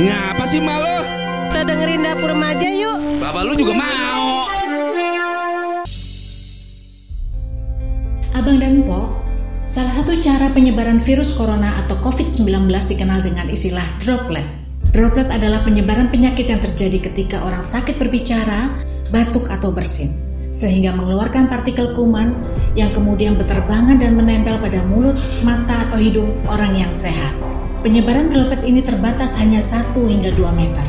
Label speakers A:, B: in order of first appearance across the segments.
A: Ngapa sih malu?
B: Kita dengerin dapur remaja yuk.
A: Bapak lu juga mau.
C: Abang dan Po, salah satu cara penyebaran virus corona atau COVID-19 dikenal dengan istilah droplet. Droplet adalah penyebaran penyakit yang terjadi ketika orang sakit berbicara, batuk atau bersin, sehingga mengeluarkan partikel kuman yang kemudian berterbangan dan menempel pada mulut, mata, atau hidung orang yang sehat. Penyebaran droplet ini terbatas hanya 1 hingga 2 meter.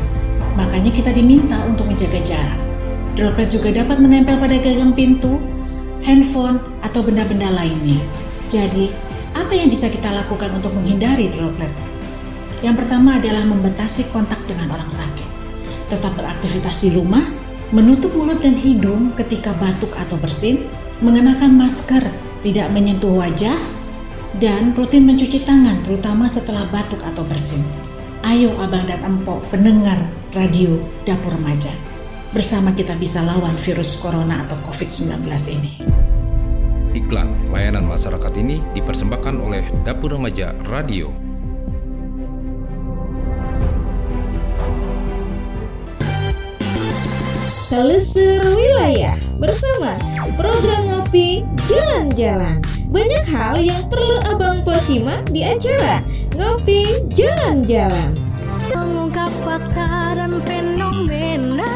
C: Makanya kita diminta untuk menjaga jarak. Droplet juga dapat menempel pada gagang pintu, handphone, atau benda-benda lainnya. Jadi, apa yang bisa kita lakukan untuk menghindari droplet? Yang pertama adalah membatasi kontak dengan orang sakit. Tetap beraktivitas di rumah, menutup mulut dan hidung ketika batuk atau bersin, mengenakan masker, tidak menyentuh wajah, dan rutin mencuci tangan terutama setelah batuk atau bersin. Ayo abang dan empok pendengar radio Dapur Remaja. Bersama kita bisa lawan virus corona atau COVID-19 ini.
A: Iklan layanan masyarakat ini dipersembahkan oleh Dapur Remaja Radio.
D: Telusur Wilayah bersama program ngopi jalan-jalan. Banyak hal yang perlu Abang Posima di acara Ngopi Jalan-Jalan.
E: Mengungkap fakta dan fenomena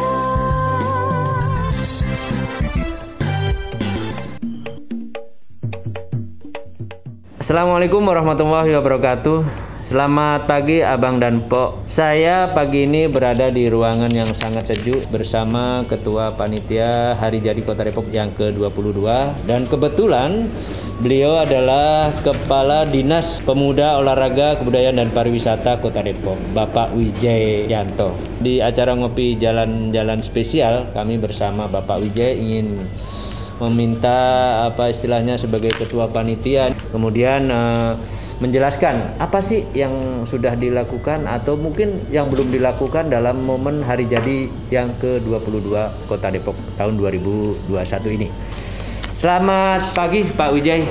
F: Assalamualaikum warahmatullahi wabarakatuh. Selamat pagi Abang dan Pok. Saya pagi ini berada di ruangan yang sangat sejuk bersama Ketua Panitia Hari Jadi Kota Depok yang ke-22 dan kebetulan beliau adalah Kepala Dinas Pemuda Olahraga Kebudayaan dan Pariwisata Kota Depok, Bapak Wijay Yanto. Di acara ngopi jalan-jalan spesial kami bersama Bapak Wijay ingin meminta apa istilahnya sebagai ketua panitia kemudian eh, menjelaskan apa sih yang sudah dilakukan atau mungkin yang belum dilakukan dalam momen hari jadi yang ke-22 Kota Depok tahun 2021 ini. Selamat pagi Pak Wijay.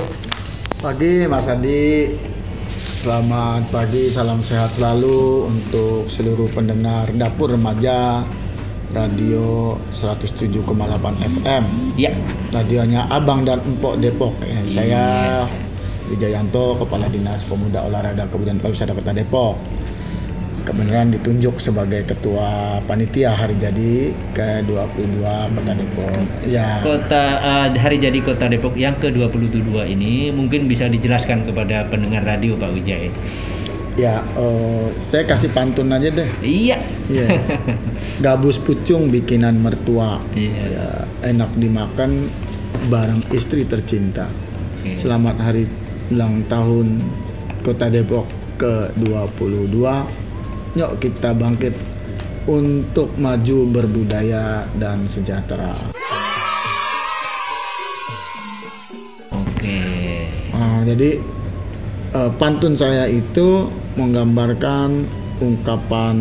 G: Pagi Mas Andi. Selamat pagi, salam sehat selalu untuk seluruh pendengar Dapur Remaja Radio 107,8 FM.
F: Ya.
G: Radionya Abang dan Empok Depok. Ya, Saya Wijayanto, Kepala Dinas Pemuda Olahraga Kebudayaan Pariwisata Kota Depok. Kebenaran ditunjuk sebagai Ketua Panitia Hari Jadi ke-22 Kota Depok. Ya.
F: Kota eh, hari jadi Kota Depok yang ke-22 ini mungkin bisa dijelaskan kepada pendengar radio Pak Wijay.
G: Ya, eh, saya kasih pantun aja deh.
F: Iya.
G: Iya. Gabus pucung bikinan mertua.
F: Iya.
G: Ya, enak dimakan barang istri tercinta.
F: Oke.
G: Selamat hari ulang tahun Kota Depok ke-22. Yuk kita bangkit untuk maju berbudaya dan sejahtera.
F: Oke.
G: Ah, jadi eh, pantun saya itu menggambarkan ungkapan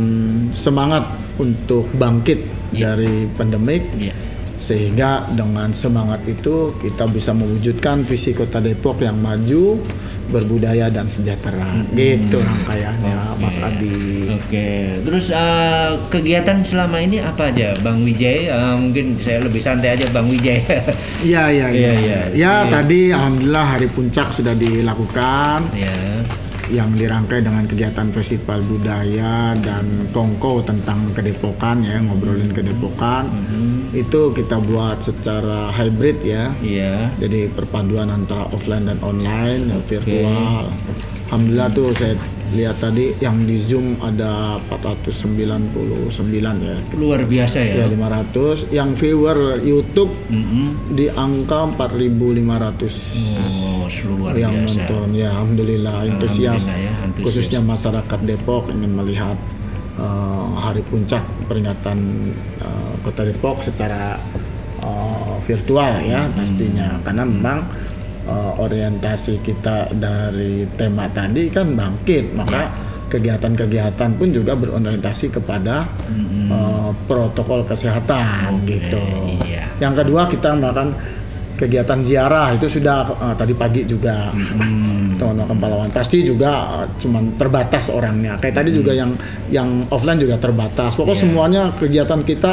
G: semangat untuk bangkit
F: Iya.
G: dari pandemik
F: Iya.
G: Sehingga dengan semangat itu kita bisa mewujudkan visi Kota Depok yang maju, berbudaya dan sejahtera. Gitu rangkaiannya
F: Oke.
G: Mas Adi.
F: Oke, terus eh, kegiatan selama ini apa aja, Bang Wijay? Eh, mungkin saya lebih santai aja, Bang Wijay.
G: Iya iya
F: Iya,
G: iya.
F: iya.
G: Ya
F: Iya.
G: tadi alhamdulillah hari puncak sudah dilakukan.
F: ya.
G: Yang dirangkai dengan kegiatan festival budaya dan kongko tentang kedepokan ya ngobrolin kedepokan
F: Mhm.
G: itu kita buat secara hybrid ya
F: Iya.
G: jadi perpaduan antara offline dan online ya, virtual alhamdulillah tuh saya lihat tadi yang di zoom ada 499 ya
F: Luar biasa ya.
G: ya 500 yang viewer YouTube
F: Mhm.
G: di angka 4500
F: Oh, luar
G: yang
F: biasa.
G: nonton ya alhamdulillah antusias
F: ya, antusias.
G: khususnya masyarakat Depok ingin melihat uh, hari puncak peringatan uh, kota Depok secara uh, virtual ya
F: Hmm.
G: pastinya karena memang uh, orientasi kita dari tema tadi kan bangkit maka kegiatan-kegiatan pun juga berorientasi kepada
F: Mhm.
G: uh, protokol kesehatan
F: Oke,
G: gitu
F: iya.
G: yang kedua kita melakukan kegiatan ziarah itu sudah eh, tadi pagi juga
F: Hmm.
G: teman-teman pahlawan pasti juga eh, cuman terbatas orangnya kayak tadi juga yang yang offline juga terbatas pokoknya
F: Iya.
G: semuanya kegiatan kita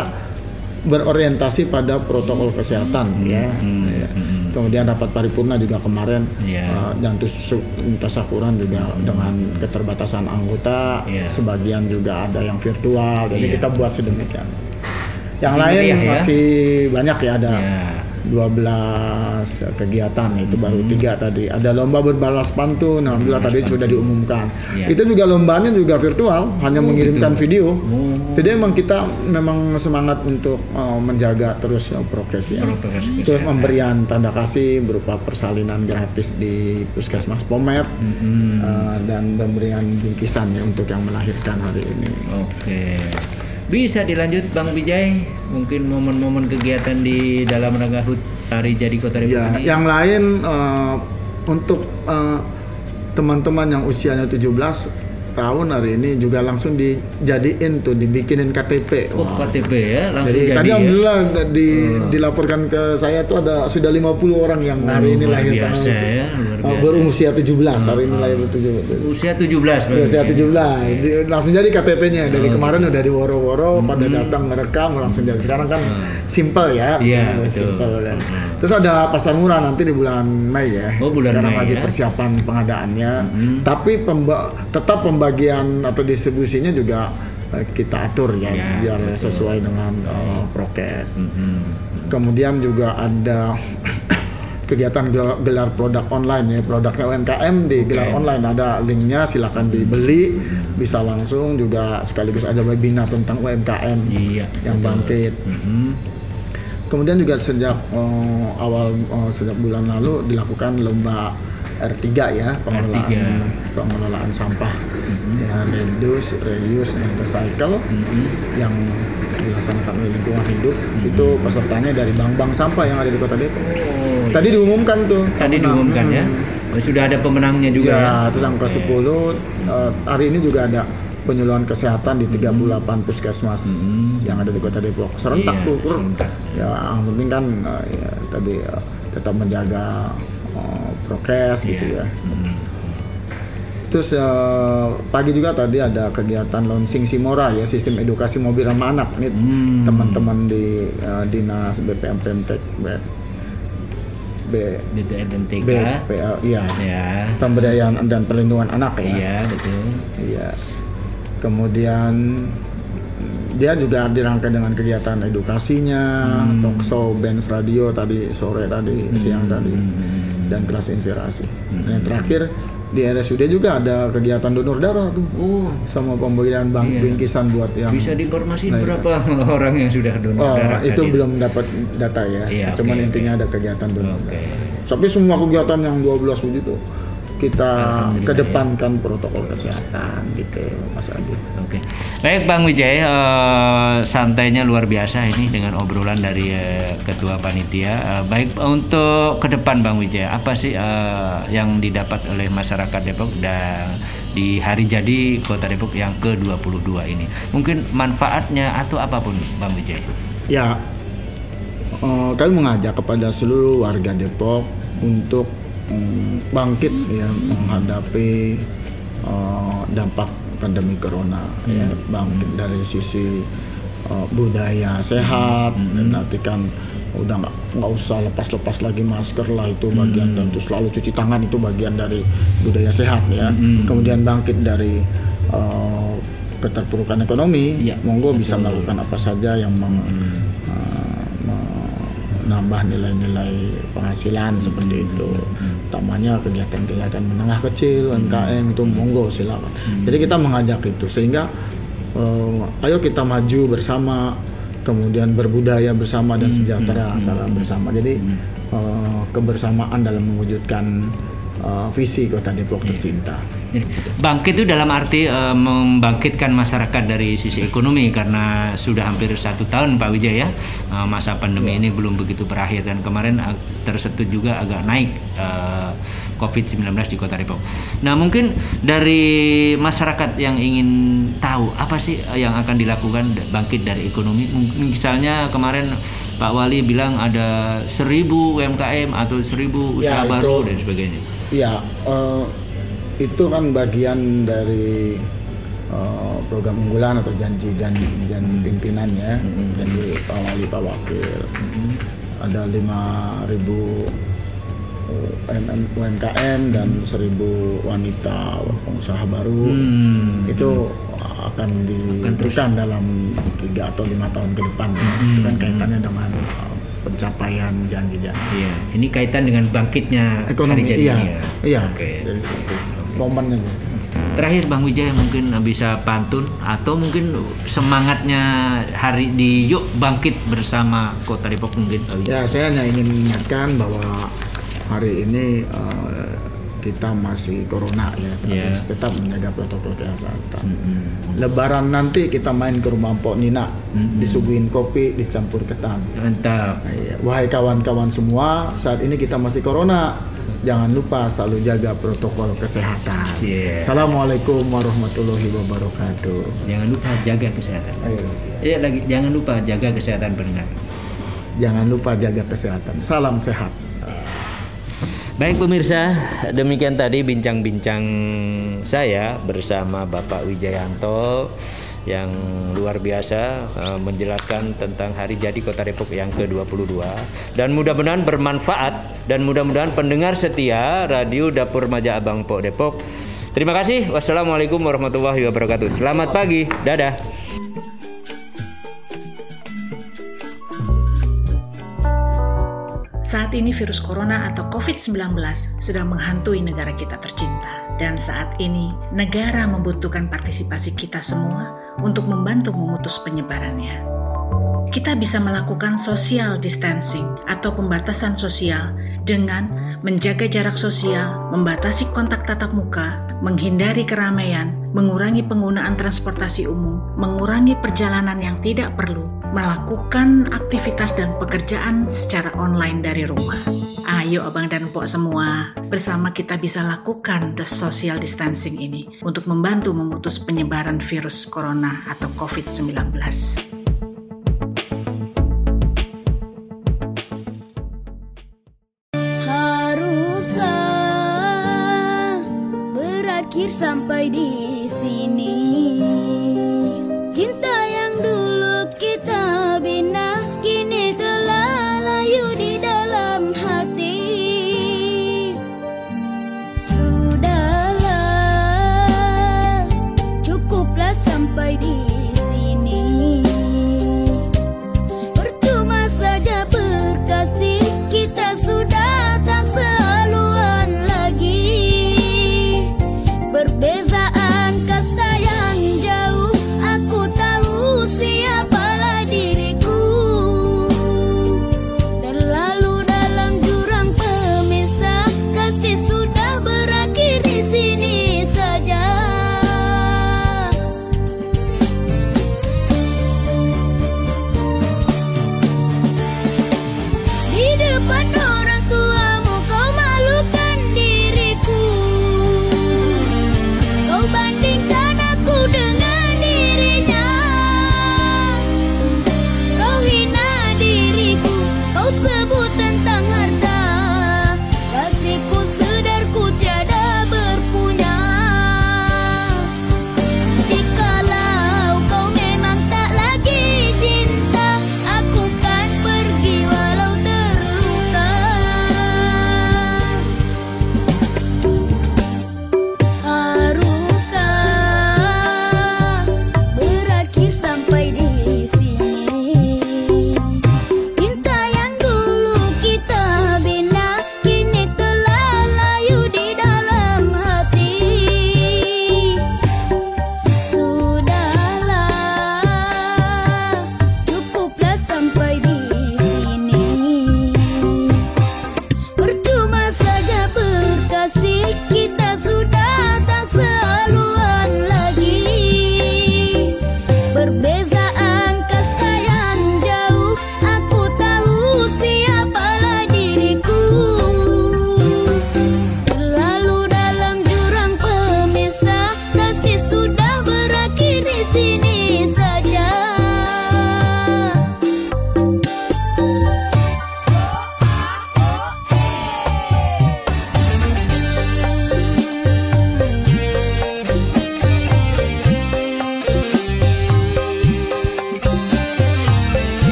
G: berorientasi pada protokol kesehatan ya
F: Hmm.
G: Ya. kemudian rapat paripurna juga kemarin
F: Iya.
G: eh, dan tasakuran juga dengan keterbatasan anggota
F: Iya.
G: sebagian juga ada yang virtual jadi
F: Iya.
G: kita buat sedemikian yang
F: Masih
G: lain
F: ya?
G: masih banyak ya ada
F: Ya.
G: 12 kegiatan itu baru
F: Hmm.
G: tiga tadi ada lomba berbalas pantun alhamdulillah tadi sudah diumumkan
F: Iya.
G: itu juga lombanya juga virtual hanya mengirimkan video
F: Oh.
G: jadi emang kita memang semangat untuk uh, menjaga terus uh, prokes ya
F: Prokes
G: terus
F: kesehatan.
G: pemberian tanda kasih berupa persalinan gratis di puskesmas Pomet
F: Mm-mm.
G: uh, dan pemberian bingkisan ya untuk yang melahirkan hari ini
F: Oke. Bisa dilanjut Bang Wijay, mungkin momen-momen kegiatan di dalam rangka HUT Hari Jadi Kota Depok
G: Ya,
F: ini.
G: yang lain eh, untuk eh, teman-teman yang usianya 17 tahun hari ini juga langsung dijadiin tuh dibikinin KTP.
F: Oh,
G: Wah,
F: KTP ya, langsung
G: Jadi,
F: jadi,
G: tadi
F: ya.
G: alhamdulillah di, dilaporkan ke saya tuh ada sudah 50 orang yang hari ini lahir
F: biasa
G: tanggal
F: ya, biasa. Hmm.
G: berusia 17 hari ini lahir 17.
F: Usia 17 Bang
G: Usia
F: Wijay.
G: 17 Di- langsung jadi KTP-nya dari
F: Oh,
G: kemarin udah diworo-woro pada datang merekam langsung jadi sekarang kan simple ya
F: Hmm. Iya, betul.
G: simple kan.
F: Hmm.
G: terus ada pasar murah nanti di bulan Mei ya
F: Oh, bulan
G: sekarang
F: Mei
G: lagi
F: ya.
G: persiapan pengadaannya
F: Hmm.
G: tapi pemba- tetap pembagian atau distribusinya juga eh, kita atur ya,
F: Ya,
G: biar
F: betul.
G: sesuai dengan eh, prokes
F: Mm-mm.
G: kemudian juga ada kegiatan gelar, gelar produk online ya produknya UMKM di gelar
F: Oke.
G: online ada linknya silakan dibeli bisa langsung juga sekaligus ada webinar tentang UMKM
F: Iya.
G: yang bangkit
F: Mm-mm.
G: kemudian juga sejak eh, awal eh, sejak bulan lalu dilakukan lomba R3 ya pengelolaan
F: R3.
G: pengelolaan sampah ya reduce reuse dan recycle
F: Mm-mm.
G: yang dilaksanakan oleh lingkungan hidup itu pesertanya dari bank-bank sampah yang ada di kota Depok.
F: Oh,
G: Tadi diumumkan tuh.
F: tadi
G: pemenang.
F: diumumkan ya.
G: Hmm.
F: Oh, Sudah ada pemenangnya juga
G: Ya,
F: ya.
G: terus yang ke-10 eh, hari ini juga ada penyuluhan kesehatan di 38 puskesmas yang ada di kota Depok. Serentak
F: Iya,
G: tuh.
F: Serentak.
G: Ya, yang penting kan eh, ya, tadi eh, tetap menjaga eh, prokes gitu
F: Iya.
G: ya.
F: Mm.
G: Terus eh, pagi juga tadi ada kegiatan launching Simora ya sistem edukasi mobil ramah anak nih
F: Hmm.
G: teman-teman di eh, dinas BPM Pemtek B, B. BPL iya
F: Ya.
G: pemberdayaan dan perlindungan anak ya
F: Iya, betul.
G: iya kemudian dia juga dirangkai dengan kegiatan edukasinya
F: Hmm.
G: talk show bands radio tadi sore tadi siang tadi dan kelas inspirasi
F: Hmm.
G: dan yang terakhir di RSUD juga ada kegiatan donor darah tuh
F: Oh,
G: sama pemberian bank
F: Iya.
G: bingkisan buat yang
F: bisa diinformasiin
G: Nah,
F: berapa orang yang sudah donor
G: Oh,
F: darah
G: itu
F: tadi?
G: belum dapat data ya.
F: Iya,
G: Cuman
F: oke,
G: intinya ada kegiatan donor.
F: Oke.
G: darah. Tapi semua kegiatan yang 12 begitu kita kedepankan protokol kesehatan gitu, Mas Adi.
F: Oke. Baik Bang Wijay, eh, santainya luar biasa ini dengan obrolan dari eh, ketua panitia. Eh, baik untuk ke depan Bang Wijay, apa sih eh, yang didapat oleh masyarakat Depok dan di hari jadi Kota Depok yang ke-22 ini? Mungkin manfaatnya atau apa pun Bang Wijay.
G: Ya, eh, kami mengajak kepada seluruh warga Depok untuk bangkit ya menghadapi eh, dampak pandemi corona ya bangkit dari sisi eh, budaya sehat dan nanti kan udah nggak nggak usah lepas-lepas lagi masker lah itu bagian dan terus selalu cuci tangan itu bagian dari budaya sehat ya. Kemudian bangkit dari eh, keterpurukan ekonomi
F: Iya,
G: monggo bisa melakukan apa saja yang meng- uh, menambah nilai-nilai penghasilan seperti itu. Utamanya kegiatan-kegiatan menengah kecil UMKM itu monggo silakan. Jadi kita mengajak itu sehingga uh, ayo kita maju bersama kemudian berbudaya bersama dan sejahtera secara bersama. Jadi uh, kebersamaan dalam mewujudkan uh, visi Kota Depok tercinta.
F: Jadi, Bangkit itu dalam arti eh, membangkitkan masyarakat dari sisi ekonomi karena sudah hampir satu tahun Pak Wijaya eh, masa pandemi ini belum begitu berakhir dan kemarin tersentuh juga agak naik eh, COVID-19 di Kota Depok. Nah mungkin dari masyarakat yang ingin tahu apa sih yang akan dilakukan bangkit dari ekonomi, Mungkin misalnya kemarin Pak Wali bilang ada seribu UMKM atau seribu usaha
G: Ya,
F: baru
G: itu-
F: dan sebagainya.
G: Ya, eh, itu kan bagian dari eh, program unggulan atau janji janji janji pimpinan ya, janji Pak Wali Pak Wakil. Ada 5.000 UMM UMKM dan 1.000 wanita pengusaha baru.
F: Hmm.
G: Itu akan diberikan dalam tiga atau lima tahun ke depan. Itu kan kaitannya dengan eh, pencapaian janji-janji
F: Iya, ini kaitan dengan bangkitnya
G: ekonomi iya
F: ini ya.
G: iya
F: Oke.
G: dari situ momennya
F: Terakhir Bang Wijaya mungkin bisa pantun atau mungkin semangatnya hari di yuk bangkit bersama Kota Depok mungkin
G: ya saya hanya ingin mengingatkan bahwa hari ini eh, kita masih corona ya harus tetap menjaga protokol kesehatan lebaran nanti kita main ke rumah Mpok Nina disuguhin kopi dicampur ketan
F: Mantap.
G: Nah, iya. wahai kawan-kawan semua saat ini kita masih corona jangan lupa selalu jaga protokol kesehatan
F: Iya.
G: Assalamualaikum warahmatullahi wabarakatuh
F: Jangan lupa jaga kesehatan.
G: Ayo.
F: Iya lagi jangan lupa jaga kesehatan pendengar.
G: Jangan lupa jaga kesehatan. Salam sehat.
F: Baik pemirsa, demikian tadi bincang-bincang saya bersama Bapak Wijayanto yang luar biasa eh, menjelaskan tentang hari jadi Kota Depok yang ke-22 dan mudah-mudahan bermanfaat dan mudah-mudahan pendengar setia Radio Dapur Maja Abang Pok Depok. Terima kasih. Wassalamualaikum warahmatullahi wabarakatuh. Selamat pagi. Dadah.
C: Saat ini virus corona atau COVID-19 sedang menghantui negara kita tercinta. Dan saat ini, negara membutuhkan partisipasi kita semua untuk membantu memutus penyebarannya. Kita bisa melakukan social distancing atau pembatasan sosial dengan menjaga jarak sosial, membatasi kontak tatap muka, menghindari keramaian, mengurangi penggunaan transportasi umum, mengurangi perjalanan yang tidak perlu, melakukan aktivitas dan pekerjaan secara online dari rumah. Ayo abang dan pok semua, bersama kita bisa lakukan the social distancing ini untuk membantu memutus penyebaran virus corona atau COVID-19.
E: Sampai di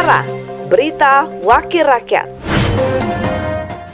H: Bewara, Berita Wakil Rakyat.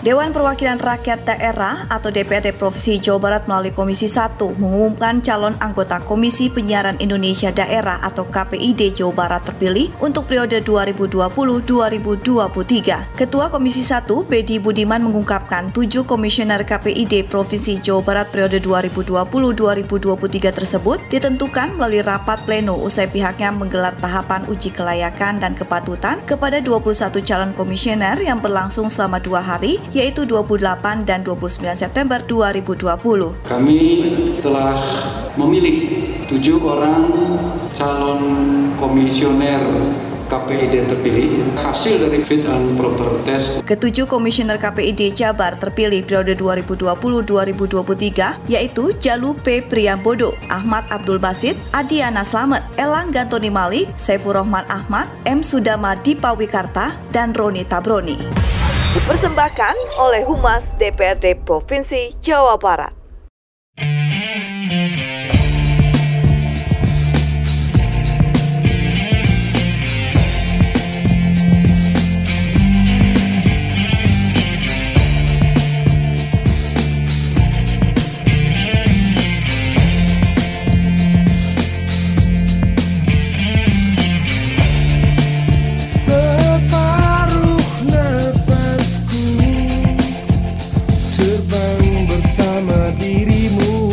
H: Dewan Perwakilan Rakyat Daerah atau DPRD Provinsi Jawa Barat melalui Komisi 1 mengumumkan calon anggota Komisi Penyiaran Indonesia Daerah atau KPID Jawa Barat terpilih untuk periode 2020-2023. Ketua Komisi 1 Bedi Budiman mengungkapkan tujuh komisioner KPID Provinsi Jawa Barat periode 2020-2023 tersebut ditentukan melalui rapat pleno usai pihaknya menggelar tahapan uji kelayakan dan kepatutan kepada 21 calon komisioner yang berlangsung selama dua hari yaitu 28 dan 29 September 2020.
I: Kami telah memilih tujuh orang calon komisioner KPID terpilih hasil dari fit and proper test.
H: Ketujuh komisioner KPID Jabar terpilih periode 2020-2023 yaitu Jalu P. Priyambodo, Ahmad Abdul Basit, Adiana Slamet, Elang Gantoni Malik, Saifur Rahman Ahmad, M. Sudama Dipawikarta, dan Roni Tabroni dipersembahkan oleh Humas DPRD Provinsi Jawa Barat.
J: Sama dirimu.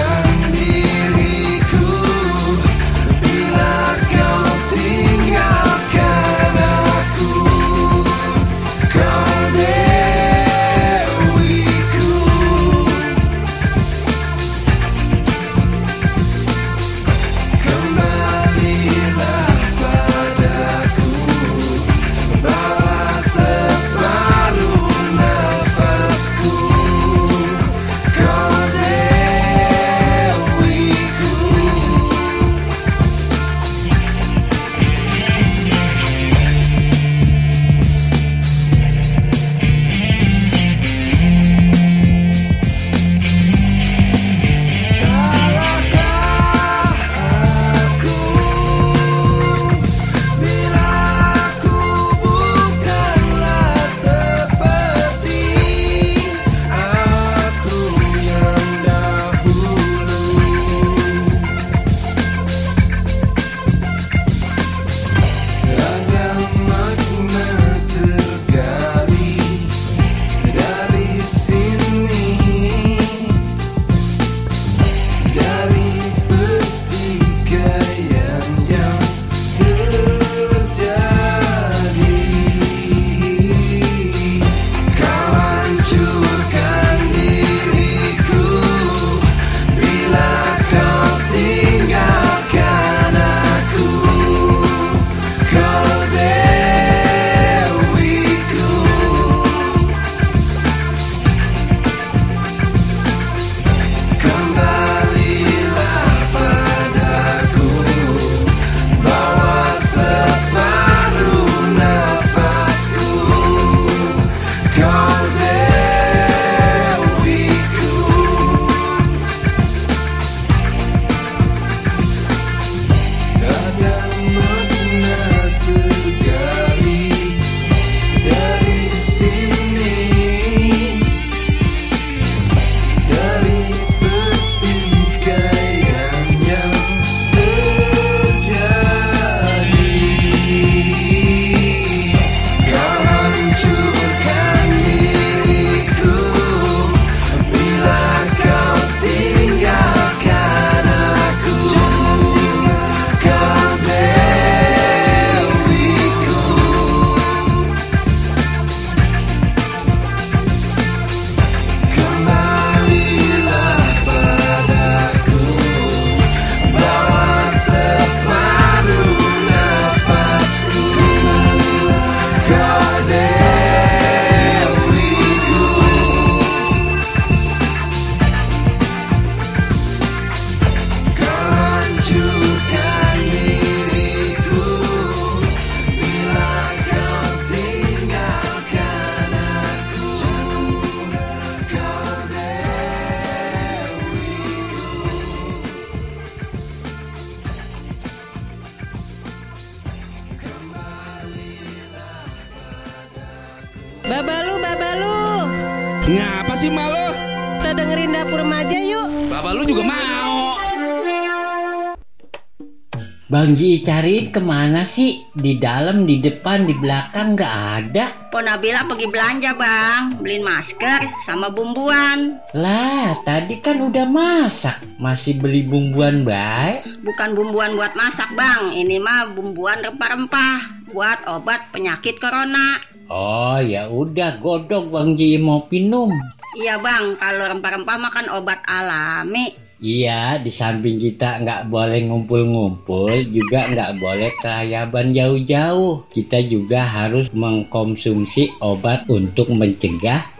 J: Chame-me
K: Bang Ji cari ke mana sih? Di dalam, di depan, di belakang nggak ada.
L: Po Nabila pergi belanja bang, beliin masker sama bumbuan.
K: Lah, tadi kan udah masak, masih beli bumbuan baik.
L: Bukan bumbuan buat masak bang, ini mah bumbuan rempah-rempah buat obat penyakit corona.
K: Oh ya udah godok Bang Ji mau minum.
L: Iya bang, kalau rempah-rempah makan obat alami.
K: Iya, di samping kita nggak boleh ngumpul-ngumpul, juga nggak boleh kelayaban jauh-jauh. Kita juga harus mengkonsumsi obat untuk mencegah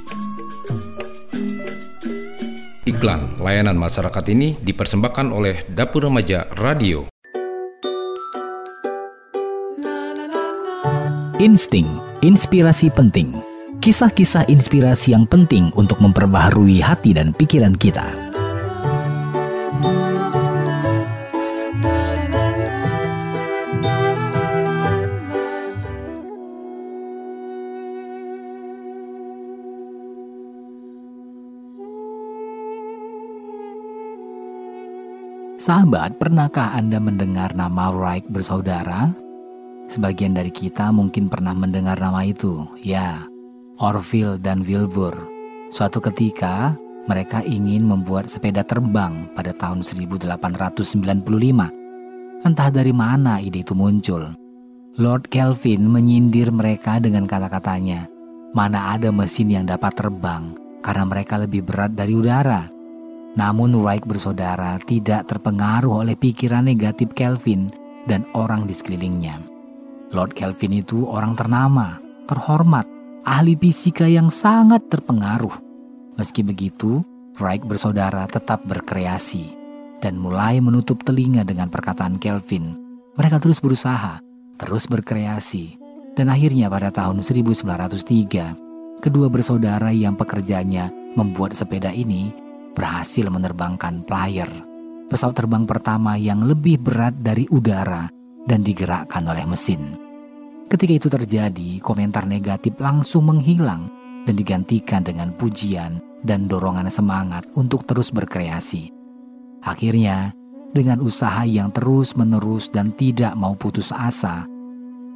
A: Iklan layanan masyarakat ini dipersembahkan oleh Dapur Remaja Radio.
M: Insting, inspirasi penting. Kisah-kisah inspirasi yang penting untuk memperbaharui hati dan pikiran kita. Sahabat, pernahkah Anda mendengar nama Wright bersaudara? Sebagian dari kita mungkin pernah mendengar nama itu, ya, Orville dan Wilbur. Suatu ketika, mereka ingin membuat sepeda terbang pada tahun 1895. Entah dari mana ide itu muncul. Lord Kelvin menyindir mereka dengan kata-katanya, mana ada mesin yang dapat terbang karena mereka lebih berat dari udara. Namun Wright bersaudara tidak terpengaruh oleh pikiran negatif Kelvin dan orang di sekelilingnya. Lord Kelvin itu orang ternama, terhormat, ahli fisika yang sangat terpengaruh. Meski begitu, Wright bersaudara tetap berkreasi dan mulai menutup telinga dengan perkataan Kelvin. Mereka terus berusaha, terus berkreasi, dan akhirnya pada tahun 1903, kedua bersaudara yang pekerjaannya membuat sepeda ini berhasil menerbangkan Flyer, pesawat terbang pertama yang lebih berat dari udara dan digerakkan oleh mesin. Ketika itu terjadi, komentar negatif langsung menghilang dan digantikan dengan pujian dan dorongan semangat untuk terus berkreasi. Akhirnya, dengan usaha yang terus-menerus dan tidak mau putus asa,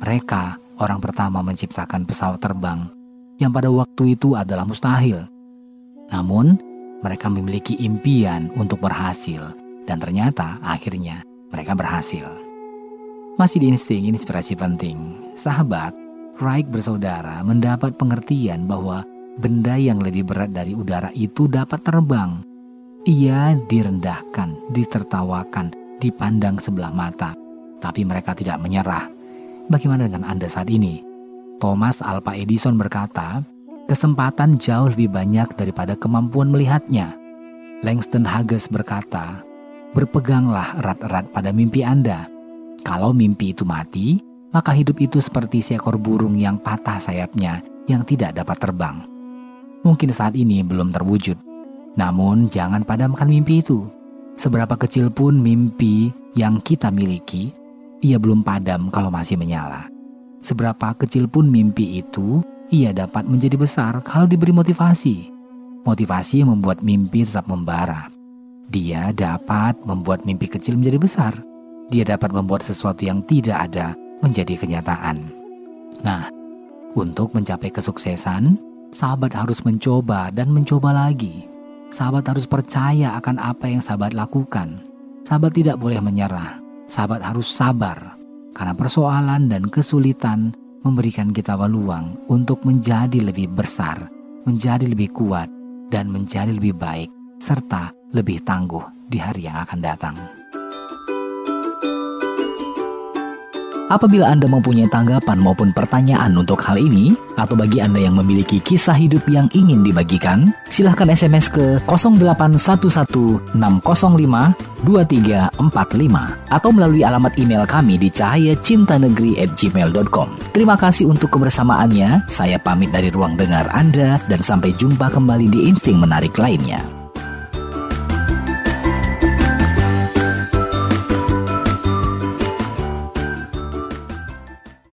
M: mereka orang pertama menciptakan pesawat terbang yang pada waktu itu adalah mustahil. Namun, mereka memiliki impian untuk berhasil, dan ternyata akhirnya mereka berhasil. Masih di insting inspirasi penting, sahabat, Wright bersaudara mendapat pengertian bahwa benda yang lebih berat dari udara itu dapat terbang. Ia direndahkan, ditertawakan, dipandang sebelah mata, tapi mereka tidak menyerah. Bagaimana dengan Anda saat ini? Thomas Alva Edison berkata, kesempatan jauh lebih banyak daripada kemampuan melihatnya. Langston Hughes berkata, berpeganglah erat-erat pada mimpi Anda. Kalau mimpi itu mati, maka hidup itu seperti seekor burung yang patah sayapnya yang tidak dapat terbang. Mungkin saat ini belum terwujud, namun jangan padamkan mimpi itu. Seberapa kecil pun mimpi yang kita miliki, ia belum padam kalau masih menyala. Seberapa kecil pun mimpi itu, ia dapat menjadi besar kalau diberi motivasi. Motivasi yang membuat mimpi tetap membara. Dia dapat membuat mimpi kecil menjadi besar. Dia dapat membuat sesuatu yang tidak ada menjadi kenyataan. Nah, untuk mencapai kesuksesan, sahabat harus mencoba dan mencoba lagi. Sahabat harus percaya akan apa yang sahabat lakukan. Sahabat tidak boleh menyerah. Sahabat harus sabar karena persoalan dan kesulitan memberikan kita peluang untuk menjadi lebih besar, menjadi lebih kuat, dan menjadi lebih baik, serta lebih tangguh di hari yang akan datang. Apabila Anda mempunyai tanggapan maupun pertanyaan untuk hal ini, atau bagi Anda yang memiliki kisah hidup yang ingin dibagikan, silahkan SMS ke 0811605235 atau melalui alamat email kami di cahayacintanegeri@gmail.com. Terima kasih untuk kebersamaannya. Saya pamit dari ruang dengar Anda dan sampai jumpa kembali di insting menarik lainnya.